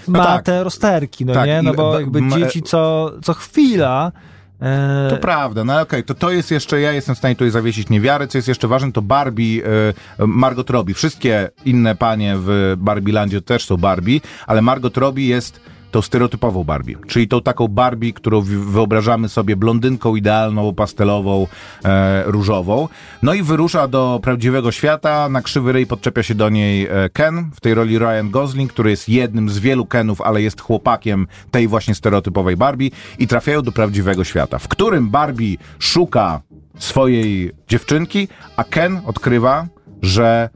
No ma tak. te rozterki, no Tak, nie? No bo jakby dzieci co, co chwila... e, To prawda, no okej, to to jest jeszcze, ja jestem w stanie tutaj zawiesić niewiarę, co jest jeszcze ważne, to Barbie, e, Margot Robbie, wszystkie inne panie w Barbielandzie też są Barbie, ale Margot Robbie jest tą stereotypową Barbie, czyli tą taką Barbie, którą wyobrażamy sobie blondynką idealną, pastelową, e, różową. No i wyrusza do prawdziwego świata, na krzywy ryj podczepia się do niej e, Ken, w tej roli Ryan Gosling, który jest jednym z wielu Kenów, ale jest chłopakiem tej właśnie stereotypowej Barbie. I trafiają do prawdziwego świata, w którym Barbie szuka swojej dziewczynki, a Ken odkrywa, że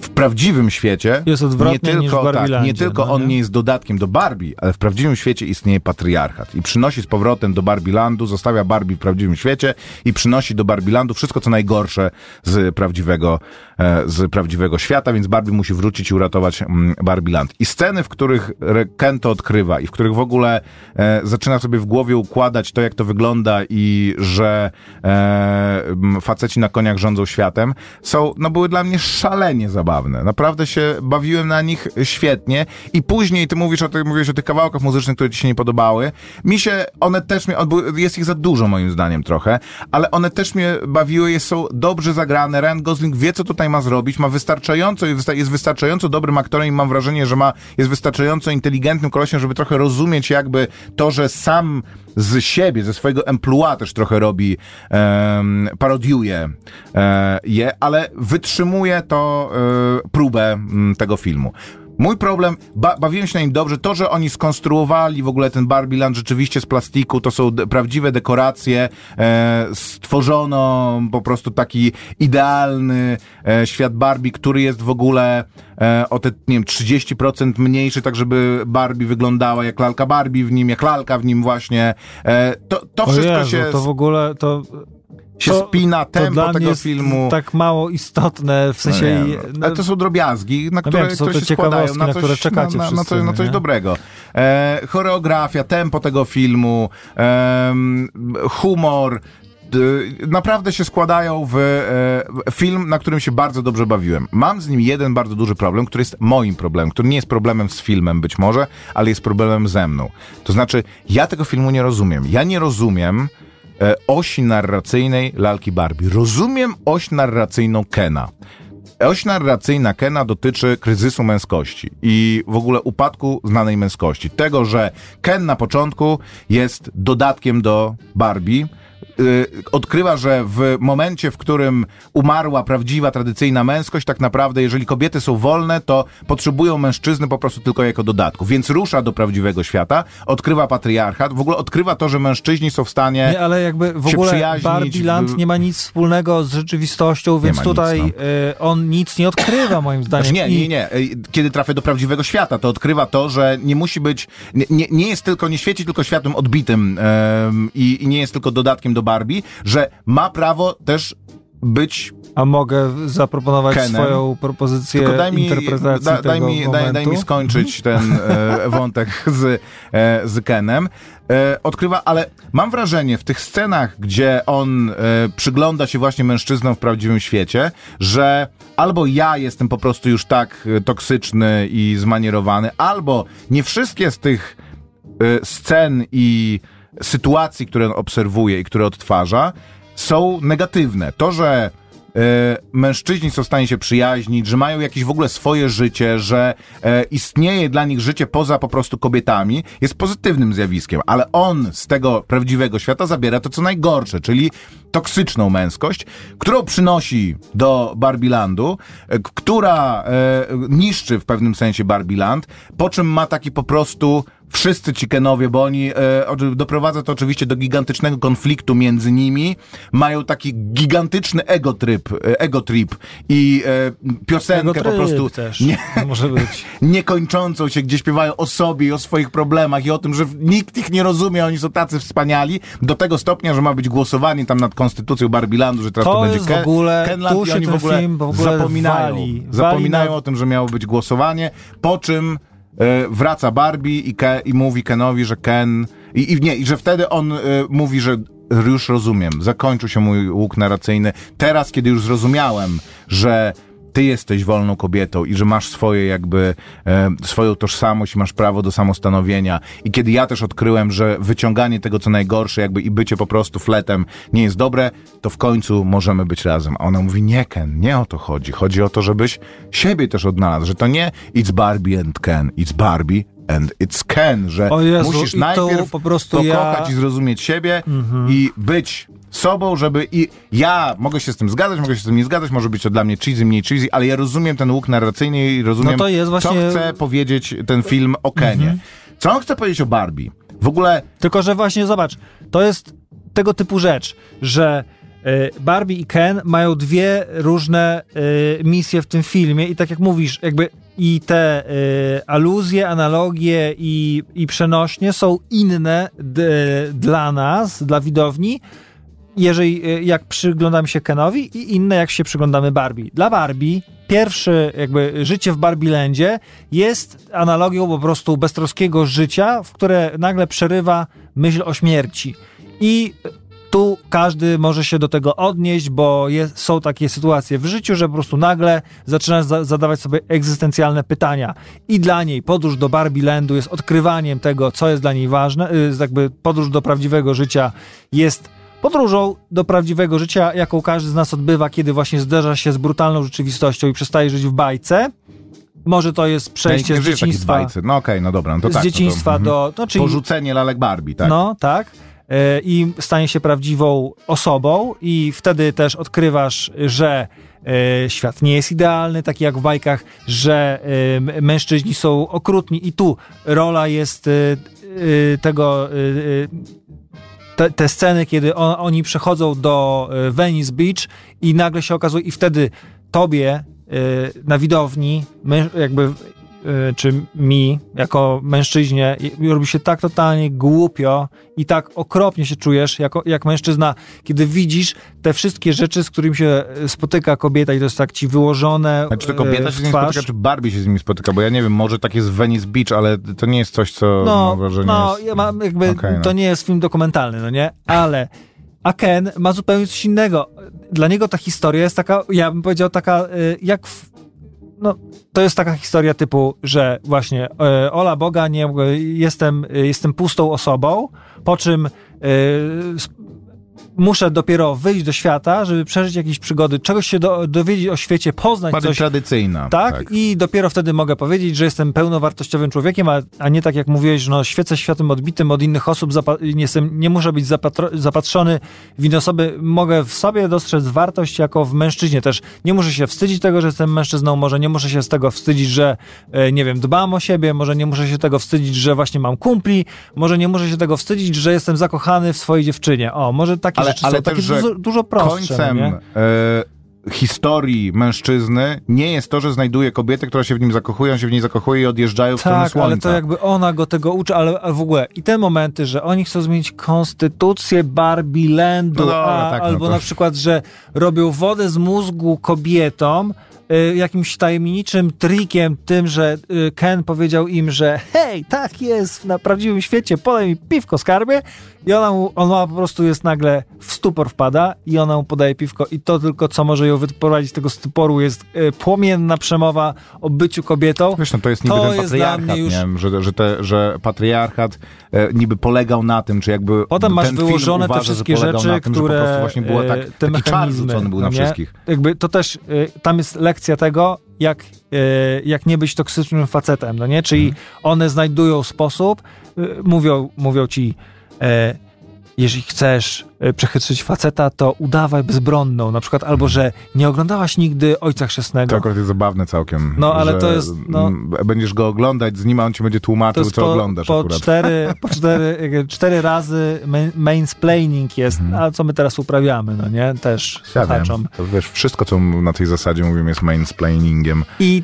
w prawdziwym świecie Jest odwrotnie nie tylko, tak, nie tylko no on nie? nie jest dodatkiem do Barbie, ale w prawdziwym świecie istnieje patriarchat i przynosi z powrotem do Barbielandu, zostawia Barbie w prawdziwym świecie i przynosi do Barbielandu wszystko co najgorsze z prawdziwego, e, z prawdziwego świata, więc Barbie musi wrócić i uratować mm, Barbieland. I sceny, w których Re- Ken to odkrywa i w których w ogóle e, zaczyna sobie w głowie układać to, jak to wygląda i że e, faceci na koniach rządzą światem, są, no były dla mnie szalenie zabawne. Naprawdę się bawiłem na nich świetnie i później ty mówisz o tych, mówiłeś o tych kawałkach muzycznych, które ci się nie podobały. Mi się one też mnie, jest ich za dużo moim zdaniem trochę, ale one też mnie bawiły, jest, są dobrze zagrane. Ryan Gosling wie, co tutaj ma zrobić, ma wystarczająco, jest wystarczająco dobrym aktorem i mam wrażenie, że ma, jest wystarczająco inteligentnym kolesiem, żeby trochę rozumieć jakby to, że sam z siebie, ze swojego emploi też trochę robi, em, parodiuje e, je, ale wytrzymuje to e, próbę m, tego filmu. Mój problem, ba bawiłem się na nim dobrze, to, że oni skonstruowali w ogóle ten Barbie Land rzeczywiście z plastiku, to są prawdziwe dekoracje, e, stworzono po prostu taki idealny e, świat Barbie, który jest w ogóle e, o te, nie wiem, 30% mniejszy, tak żeby Barbie wyglądała jak lalka Barbie w nim, jak lalka w nim właśnie. E, to, to O wszystko Jezu, się, to w ogóle to, się to- spina, tempo tego jest filmu. tak mało istotne, w No sensie... nie, no, ale to są drobiazgi, na które, wiem, to są które się składają na coś, czekacie na, na, na, coś, na coś nie? dobrego. E, choreografia, tempo tego filmu, em, humor, naprawdę się składają w e, film, na którym się bardzo dobrze bawiłem. Mam z nim jeden bardzo duży problem, który jest moim problemem, który nie jest problemem z filmem być może, ale jest problemem ze mną. To znaczy, ja tego filmu nie rozumiem. Ja nie rozumiem e, osi narracyjnej lalki Barbie. Rozumiem oś narracyjną Kena. Oś narracyjna Kena dotyczy kryzysu męskości i w ogóle upadku znanej męskości. Tego, że Ken na początku jest dodatkiem do Barbie. Yy, odkrywa, że w momencie, w którym umarła prawdziwa, tradycyjna męskość, tak naprawdę, jeżeli kobiety są wolne, to potrzebują mężczyzny po prostu tylko jako dodatku. Więc rusza do prawdziwego świata, odkrywa patriarchat, w ogóle odkrywa to, że mężczyźni są w stanie. Nie, ale jakby w ogóle Barbie Land nie ma nic wspólnego z rzeczywistością, więc tutaj nic, y, on nic nie odkrywa moim zdaniem. Znaczy nie, I- nie, nie. Ej, Kiedy trafia do prawdziwego świata, to odkrywa to, że nie musi być, nie, nie, nie jest tylko, nie świeci tylko światłem odbitym i nie jest tylko dodatkiem do Barbie, że ma prawo też być A mogę zaproponować Kenem. swoją propozycję Tylko daj mi, interpretacji da, daj, mi, daj, daj mi skończyć ten e, wątek z, e, z Kenem. E, odkrywa, ale mam wrażenie w tych scenach, gdzie on e, przygląda się właśnie mężczyznom w prawdziwym świecie, że albo ja jestem po prostu już tak e, toksyczny i zmanierowany, albo nie wszystkie z tych e, scen i sytuacji, które obserwuje i które odtwarza, są negatywne. To, że e, mężczyźni są w stanie się przyjaźnić, że mają jakieś w ogóle swoje życie, że e, istnieje dla nich życie poza po prostu kobietami, jest pozytywnym zjawiskiem, ale on z tego prawdziwego świata zabiera to, co najgorsze, czyli toksyczną męskość, którą przynosi do Barbilandu, e, która niszczy w pewnym sensie Barbiland, po czym ma taki po prostu wszyscy Chickenowie, bo oni e, doprowadza to oczywiście do gigantycznego konfliktu między nimi, mają taki gigantyczny ego trip, e, ego trip i e, piosenkę Tego po prostu też nie, może być. niekończącą się, gdzie śpiewają o sobie i o swoich problemach i o tym, że nikt ich nie rozumie, oni są tacy wspaniali, do tego stopnia, że ma być głosowanie tam nad konstytucją Barbilandu, że teraz to, To będzie jest w Ken- ogóle- Kenland tu i oni w ogóle, film w ogóle zapominają, wali. zapominają Wali na- o tym, że miało być głosowanie, po czym wraca Barbie i, Ke, i mówi Kenowi, że Ken i, i nie, i że wtedy on e, mówi, że już rozumiem, zakończył się mój łuk narracyjny. Teraz, kiedy już zrozumiałem, że ty jesteś wolną kobietą i że masz swoje jakby, e, swoją tożsamość masz prawo do samostanowienia. I kiedy ja też odkryłem, że wyciąganie tego, co najgorsze, jakby i bycie po prostu fletem nie jest dobre, to w końcu możemy być razem. A ona mówi, nie Ken, nie o to chodzi. Chodzi o to, żebyś siebie też odnalazł, że to nie it's Barbie and Ken, it's Barbie and it's Ken, że Jezu, musisz to najpierw po prostu pokochać ja- Mhm. i zrozumieć siebie i być sobą, żeby i ja mogę się z tym zgadzać, mogę się z tym nie zgadzać, może być to dla mnie cheesy, mniej cheesy, ale ja rozumiem ten łuk narracyjny i rozumiem, No to jest właśnie- Mhm. co chce powiedzieć ten film o Kenie. Co on chce powiedzieć o Barbie? W ogóle Tylko, że właśnie zobacz, to jest tego typu rzecz, że y, Barbie i Ken mają dwie różne y, misje w tym filmie i tak jak mówisz, jakby i te y, aluzje, analogie i, i przenośnie są inne d, dla nas, dla widowni, jeżeli y, jak przyglądamy się Kenowi i inne jak się przyglądamy Barbie. Dla Barbie pierwsze jakby życie w Barbielandzie jest analogią po prostu beztroskiego życia, w które nagle przerywa myśl o śmierci. I tu każdy może się do tego odnieść, bo jest, są takie sytuacje w życiu, że po prostu nagle zaczynasz za, zadawać sobie egzystencjalne pytania. I dla niej podróż do Barbielandu jest odkrywaniem tego, co jest dla niej ważne. y, Jakby podróż do prawdziwego życia jest podróżą do prawdziwego życia, jaką każdy z nas odbywa, kiedy właśnie zderza się z brutalną rzeczywistością i przestaje żyć w bajce. Może to jest przejście nie z dzieciństwa, bajce. No okej, no dobra, no to z tak. dzieciństwa no to, do... No, czyli, Porzucenie lalek Barbie, tak? no, tak. e, i stanie się prawdziwą osobą i wtedy też odkrywasz, że e, świat nie jest idealny, taki jak w bajkach, że e, mężczyźni są okrutni i tu rola jest tego... te, te sceny, kiedy on, oni przechodzą do e, Venice Beach i nagle się okazuje, i wtedy tobie e, na widowni, mę, jakby, czy mi, jako mężczyźnie, robi się tak totalnie głupio i tak okropnie się czujesz, jako, jak mężczyzna, kiedy widzisz te wszystkie rzeczy, z którymi się e, spotyka kobieta i to jest tak ci wyłożone Znaczy to e, kobieta się z nim twarz. spotyka, czy Barbie się z nimi spotyka, bo ja nie wiem, może tak jest w Venice Beach, ale to nie jest coś, co No, mam wrażenie no jest... ja mam jakby, Okej, no. to nie jest film dokumentalny, no nie? Ale, a Ken ma zupełnie coś innego. Dla niego ta historia jest taka, ja bym powiedział taka, y, jak w, no, to jest taka historia typu, że właśnie e, ola Boga, nie, jestem, jestem pustą osobą, po czym sp- muszę dopiero wyjść do świata, żeby przeżyć jakieś przygody, czegoś się do, dowiedzieć o świecie, poznać Bardziej coś, tradycyjna. tak, i dopiero wtedy mogę powiedzieć, że jestem pełnowartościowym człowiekiem, a, a nie tak jak mówiłeś, że no, świecę światem odbitym od innych osób, nie, jestem, nie muszę być zapatrzony w inne osoby, mogę w sobie dostrzec wartość jako w mężczyźnie też. Nie muszę się wstydzić tego, że jestem mężczyzną, może nie muszę się z tego wstydzić, że e, nie wiem, dbam o siebie, może nie muszę się tego wstydzić, że właśnie mam kumpli, może nie muszę się tego wstydzić, że jestem zakochany w swojej dziewczynie. O, może takie Ale- rzeczy ale są też, takie że dużo, dużo prostsze. Końcem no e, historii mężczyzny nie jest to, że znajduje kobietę, która się w nim zakochuje, on się w niej zakochuje i odjeżdżają w stronę Tak, słońca. ale to jakby ona go tego uczy, ale, ale w ogóle i te momenty, że oni chcą zmienić konstytucję Barbie Landu, No dobra, a, tak, no albo to- na przykład, że robią wodę z mózgu kobietom, jakimś tajemniczym trikiem tym, że y, Ken powiedział im, że hej, tak jest na prawdziwym świecie, podaj mi piwko skarbie i ona, mu, ona po prostu jest nagle w stupor wpada i ona mu podaje piwko i to tylko, co może ją wyprowadzić z tego stuporu jest y, płomienna przemowa o byciu kobietą. Wiesz, no to jest niby To ten jest patriarchat, już- nie? Że, że, te, że patriarchat e, niby polegał na tym, czy jakby Potem masz wyłożone te uważa, że wszystkie rzeczy, tym, które po prostu właśnie było tak, te taki czar rzucony był na nie? wszystkich. Jakby to też, e, tam jest lekcja tego, jak, e, jak nie być toksycznym facetem, no nie? Czyli Mhm. one znajdują sposób, e, mówią, mówią ci, e, jeżeli chcesz przechytrzyć faceta, to udawaj bezbronną, na przykład, albo że nie oglądałaś nigdy Ojca Chrzestnego. To akurat jest zabawne całkiem. No, ale to jest, no- Będziesz go oglądać z nim, a on ci będzie tłumaczył, co po, oglądasz po akurat. cztery, po cztery, cztery razy mansplaining jest, a co my teraz uprawiamy, no nie? Też Mhm. Ja słuchaczom. To wiesz, wszystko, co na tej zasadzie mówimy, jest mansplainingiem. I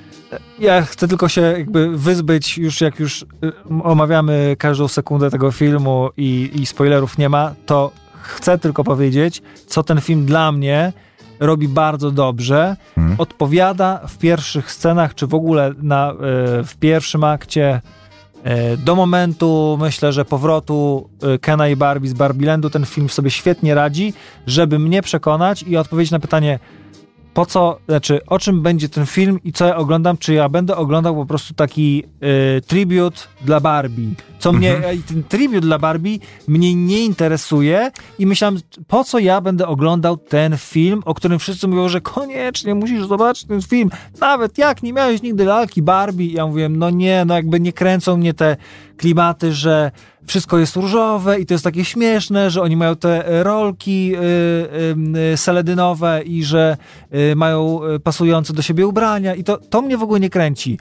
ja chcę tylko się jakby wyzbyć, już jak już y, omawiamy każdą sekundę tego filmu i, i spoilerów nie ma, to chcę tylko powiedzieć, co ten film dla mnie robi bardzo dobrze. Mhm. Odpowiada w pierwszych scenach, czy w ogóle na, y, w pierwszym akcie y, do momentu, myślę, że powrotu y, Kena i Barbie z Barbielandu ten film sobie świetnie radzi, żeby mnie przekonać i odpowiedzieć na pytanie, po co, znaczy o czym będzie ten film i co ja oglądam, czy ja będę oglądał po prostu taki y, tribute dla Barbie. Co mnie, i ten tribute dla Barbie mnie nie interesuje i myślałem, po co ja będę oglądał ten film, o którym wszyscy mówią, że koniecznie musisz zobaczyć ten film. Nawet jak nie miałeś nigdy lalki Barbie. Ja mówiłem, no nie, no jakby nie kręcą mnie te klimaty, że wszystko jest różowe i to jest takie śmieszne, że oni mają te e, rolki y, y, seledynowe i że mają pasujące do siebie ubrania i to, to mnie w ogóle nie kręci.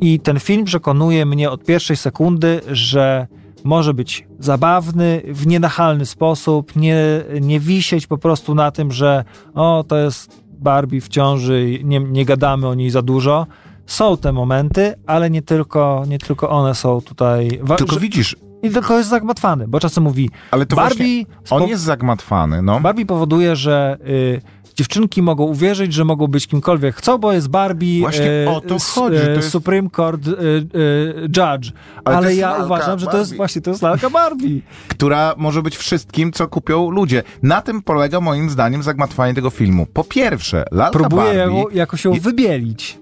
I ten film przekonuje mnie od pierwszej sekundy, że może być zabawny w nienachalny sposób, nie, nie wisieć po prostu na tym, że o, to jest Barbie w ciąży nie, nie gadamy o niej za dużo. Są te momenty, ale nie tylko, nie tylko one są tutaj. wa- Tylko że- widzisz, I tylko jest zagmatwany, bo czasem mówi ale to Barbie, on jest zagmatwany, no. Barbie powoduje, że y, dziewczynki mogą uwierzyć, że mogą być kimkolwiek chcą, bo jest Barbie Właśnie y, o to s- chodzi, to y, jest- Supreme Court y, y, Judge. Ale Ale, ja uważam, że to jest Barbie. właśnie to jest lalka Barbie. która może być wszystkim, co kupią ludzie. Na tym polega moim zdaniem zagmatwanie tego filmu. Po pierwsze, lalka Próbuje Barbie, jako, jako się i- wybielić.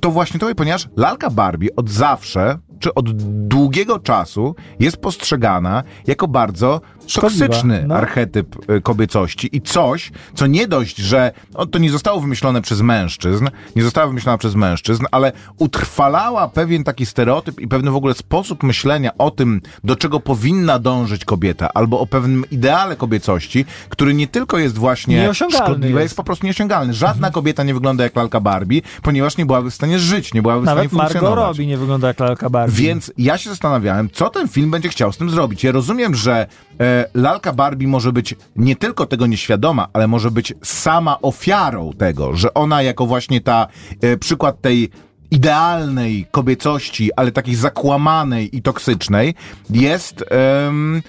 To właśnie to, ponieważ lalka Barbie od zawsze czy od długiego czasu jest postrzegana jako bardzo Szkodliwa, toksyczny no. archetyp y, kobiecości i coś, co nie dość, że o, to nie zostało wymyślone przez mężczyzn, nie została wymyślona przez mężczyzn, ale utrwalała pewien taki stereotyp i pewien w ogóle sposób myślenia o tym, do czego powinna dążyć kobieta, albo o pewnym ideale kobiecości, który nie tylko jest właśnie szkodliwy, jest. jest. po prostu nieosiągalny. Żadna kobieta nie wygląda jak lalka Barbie, ponieważ nie byłaby w stanie żyć, nie byłaby w Nawet stanie Margot funkcjonować. Robbie nie wygląda jak lalka Barbie. Więc ja się zastanawiałem, co ten film będzie chciał z tym zrobić. Ja rozumiem, że e, lalka Barbie może być nie tylko tego nieświadoma, ale może być sama ofiarą tego, że ona jako właśnie ta e, przykład tej idealnej kobiecości, ale takiej zakłamanej i toksycznej, jest mm,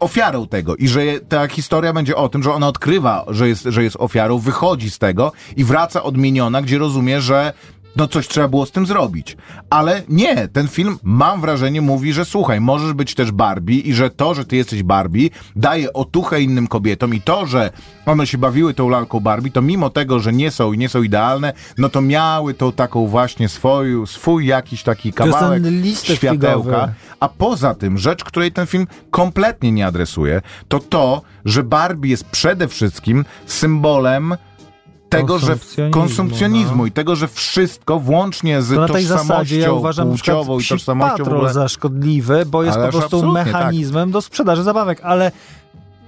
ofiarą tego i że ta historia będzie o tym, że ona odkrywa, że jest, że jest ofiarą, wychodzi z tego i wraca odmieniona, gdzie rozumie, że no coś trzeba było z tym zrobić. Ale nie, ten film, mam wrażenie, mówi, że słuchaj, możesz być też Barbie i że to, że ty jesteś Barbie, daje otuchę innym kobietom i to, że one się bawiły tą lalką Barbie, to mimo tego, że nie są i nie są idealne, no to miały tą taką właśnie swoją, swój jakiś taki kawałek światełka. figowy. A poza tym, rzecz, której ten film kompletnie nie adresuje, to to, że Barbie jest przede wszystkim symbolem tego, że Konsumpcjonizmu, no. i tego, że wszystko, włącznie z To na tej zasadzie ja uważam płciową i tożsamością w ogóle... za szkodliwy, bo jest Ależ po prostu tak. mechanizmem do sprzedaży zabawek, ale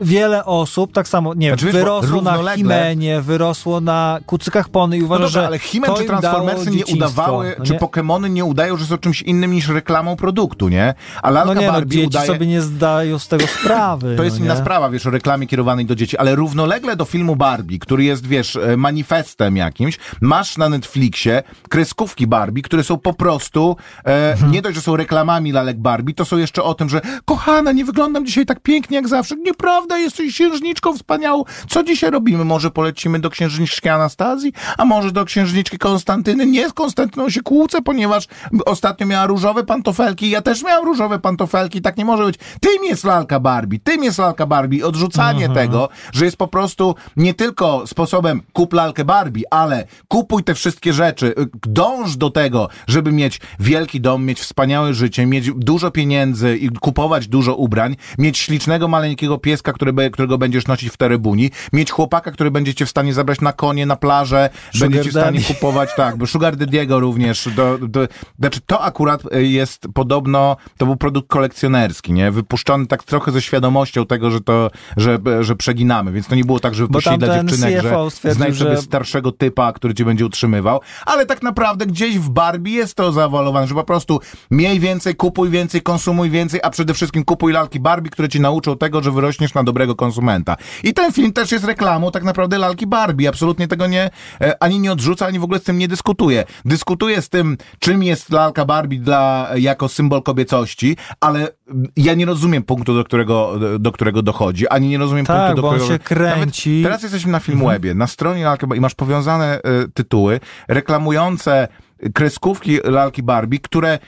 wiele osób, tak samo, nie Znaczy, wiem, wyrosło na Himenie, wyrosło na kucykach pony i No uważa, dobra, że ale Himen czy Transformersy nie udawały, no czy nie? Pokemony nie udają, że są czymś innym niż reklamą produktu, nie? A lalka No nie, no, Barbie dzieci udaje... sobie nie zdają z tego sprawy. To jest no inna sprawa, wiesz, o reklamie kierowanej do dzieci, ale równolegle do filmu Barbie, który jest, wiesz, e, manifestem jakimś, masz na Netflixie kreskówki Barbie, które są po prostu, e, Mhm. nie dość, że są reklamami lalek Barbie, to są jeszcze o tym, że kochana, nie wyglądam dzisiaj tak pięknie jak zawsze. Nieprawda, jesteś księżniczką wspaniałą. Co dzisiaj robimy? Może polecimy do księżniczki Anastazji? A może do księżniczki Konstantyny? Nie, z Konstantyną się kłócę, ponieważ ostatnio miała różowe pantofelki, ja też miałam różowe pantofelki, tak nie może być. Tym jest lalka Barbie, tym jest lalka Barbie. Odrzucanie tego, że jest po prostu nie tylko sposobem kup lalkę Barbie, ale kupuj te wszystkie rzeczy, dąż do tego, żeby mieć wielki dom, mieć wspaniałe życie, mieć dużo pieniędzy i kupować dużo ubrań, mieć ślicznego, maleńkiego pieska, który, którego będziesz nosić w terebuni, mieć chłopaka, który będzie cię w stanie zabrać na konie, na plażę, Sugar będzie ci w stanie kupować, tak, bo Sugar Daddy'ego również, do, do, znaczy to akurat y, jest podobno, to był produkt kolekcjonerski, nie, wypuszczony tak trochę ze świadomością tego, że to, że, że przeginamy, więc to nie było tak, że wypuścili dla dziewczynek, że znajdź sobie że- starszego typa, który cię będzie utrzymywał, ale tak naprawdę gdzieś w Barbie jest to zaawalowane, że po prostu miej więcej, kupuj więcej, konsumuj więcej, a przede wszystkim kupuj lalki Barbie, które ci nauczą tego, że wyrośniesz na dobrego konsumenta. I ten film też jest reklamą tak naprawdę lalki Barbie. Absolutnie tego nie, e, ani nie odrzuca, ani w ogóle z tym nie dyskutuje. Dyskutuje z tym, czym jest lalka Barbie dla, jako symbol kobiecości, ale mm, ja nie rozumiem punktu, do którego, do którego dochodzi, ani nie rozumiem Tak, punktu, do którego... się kręci. Nawet teraz jesteśmy na Filmwebie, na stronie lalki Barbie i masz powiązane e, tytuły reklamujące kreskówki lalki Barbie, które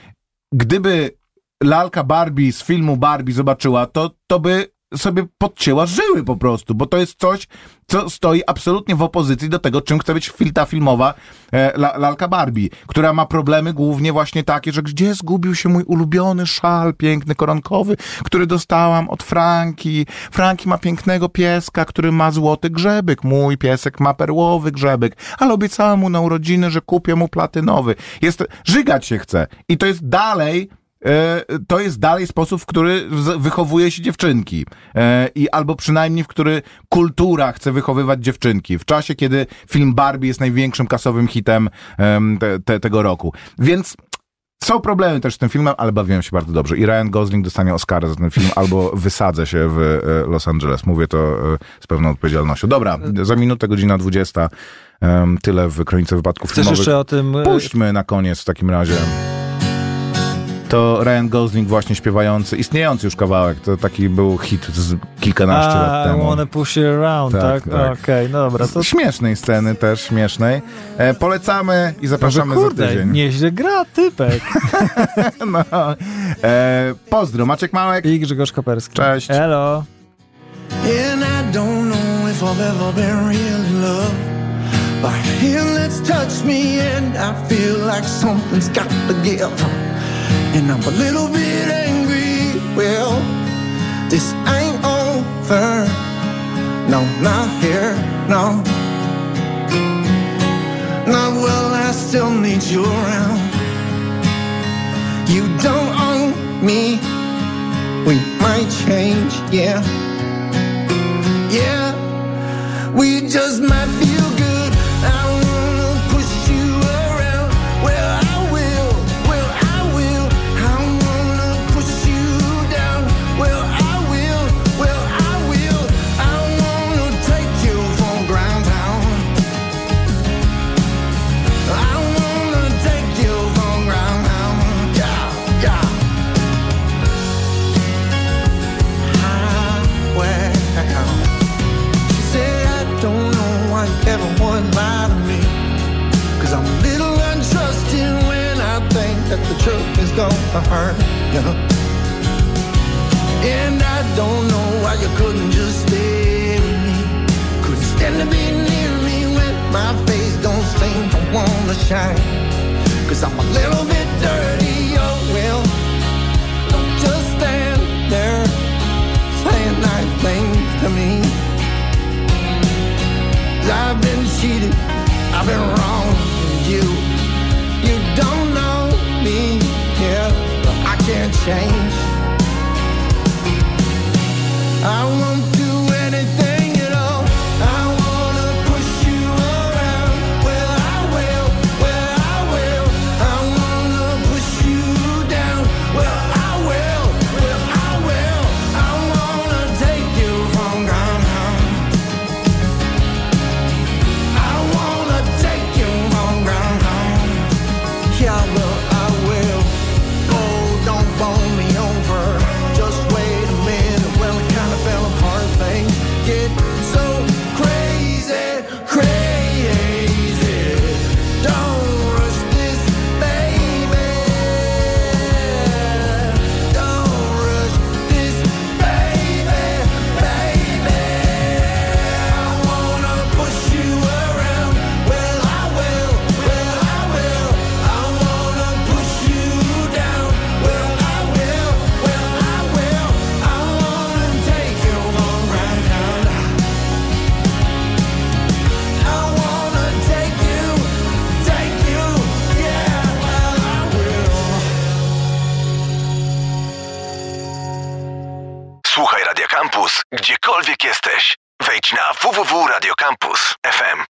gdyby lalka Barbie z filmu Barbie zobaczyła, to, to by sobie podcięła żyły po prostu, bo to jest coś, co stoi absolutnie w opozycji do tego, czym chce być fil- ta filmowa e, la, lalka Barbie, która ma problemy głównie właśnie takie, że gdzie zgubił się mój ulubiony szal piękny, koronkowy, który dostałam od Franki. Franki ma pięknego pieska, który ma złoty grzebyk. Mój piesek ma perłowy grzebyk, ale obiecałam mu na urodziny, że kupię mu platynowy. Jest, żygać się chce. I to jest dalej to jest dalej sposób, w który wychowuje się dziewczynki. E, I albo przynajmniej w który kultura chce wychowywać dziewczynki. W czasie, kiedy film Barbie jest największym kasowym hitem em, te, te, tego roku. Więc są problemy też z tym filmem, ale bawiłem się bardzo dobrze. I Ryan Gosling dostanie Oscara za ten film, albo wysadzę się w e, Los Angeles. Mówię to e, z pewną odpowiedzialnością. Dobra, za minutę, godzina 20. em, Tyle w Kronice Wypadków Chcesz Filmowych. jeszcze o tym... e, Puśćmy na koniec w takim razie. To Ryan Gosling właśnie śpiewający, istniejący już kawałek, to taki był hit z kilkanaście lat A, I temu. wanna push you around, Tak, tak? tak. Okej, no dobra, to... Śmiesznej sceny też, śmiesznej. E, polecamy i zapraszamy za kurde, tydzień. nieźle gra, typek. No. E, pozdro, Maciek Małek. I Grzegorz Koperski. Cześć. Elo. And I don't know if I've ever been really in love. But hand that's touched me, and I feel like something's got to give. and I'm a little bit angry. Well, this ain't over. No, not here, no. Not well, I still need you around. You don't own me. We might change, yeah. Yeah, we just might be. go hurt you. And I don't know why you couldn't just stay with me. Couldn't stand to be near me when my face don't seem to wanna shine. Cause I'm a little bit dirty.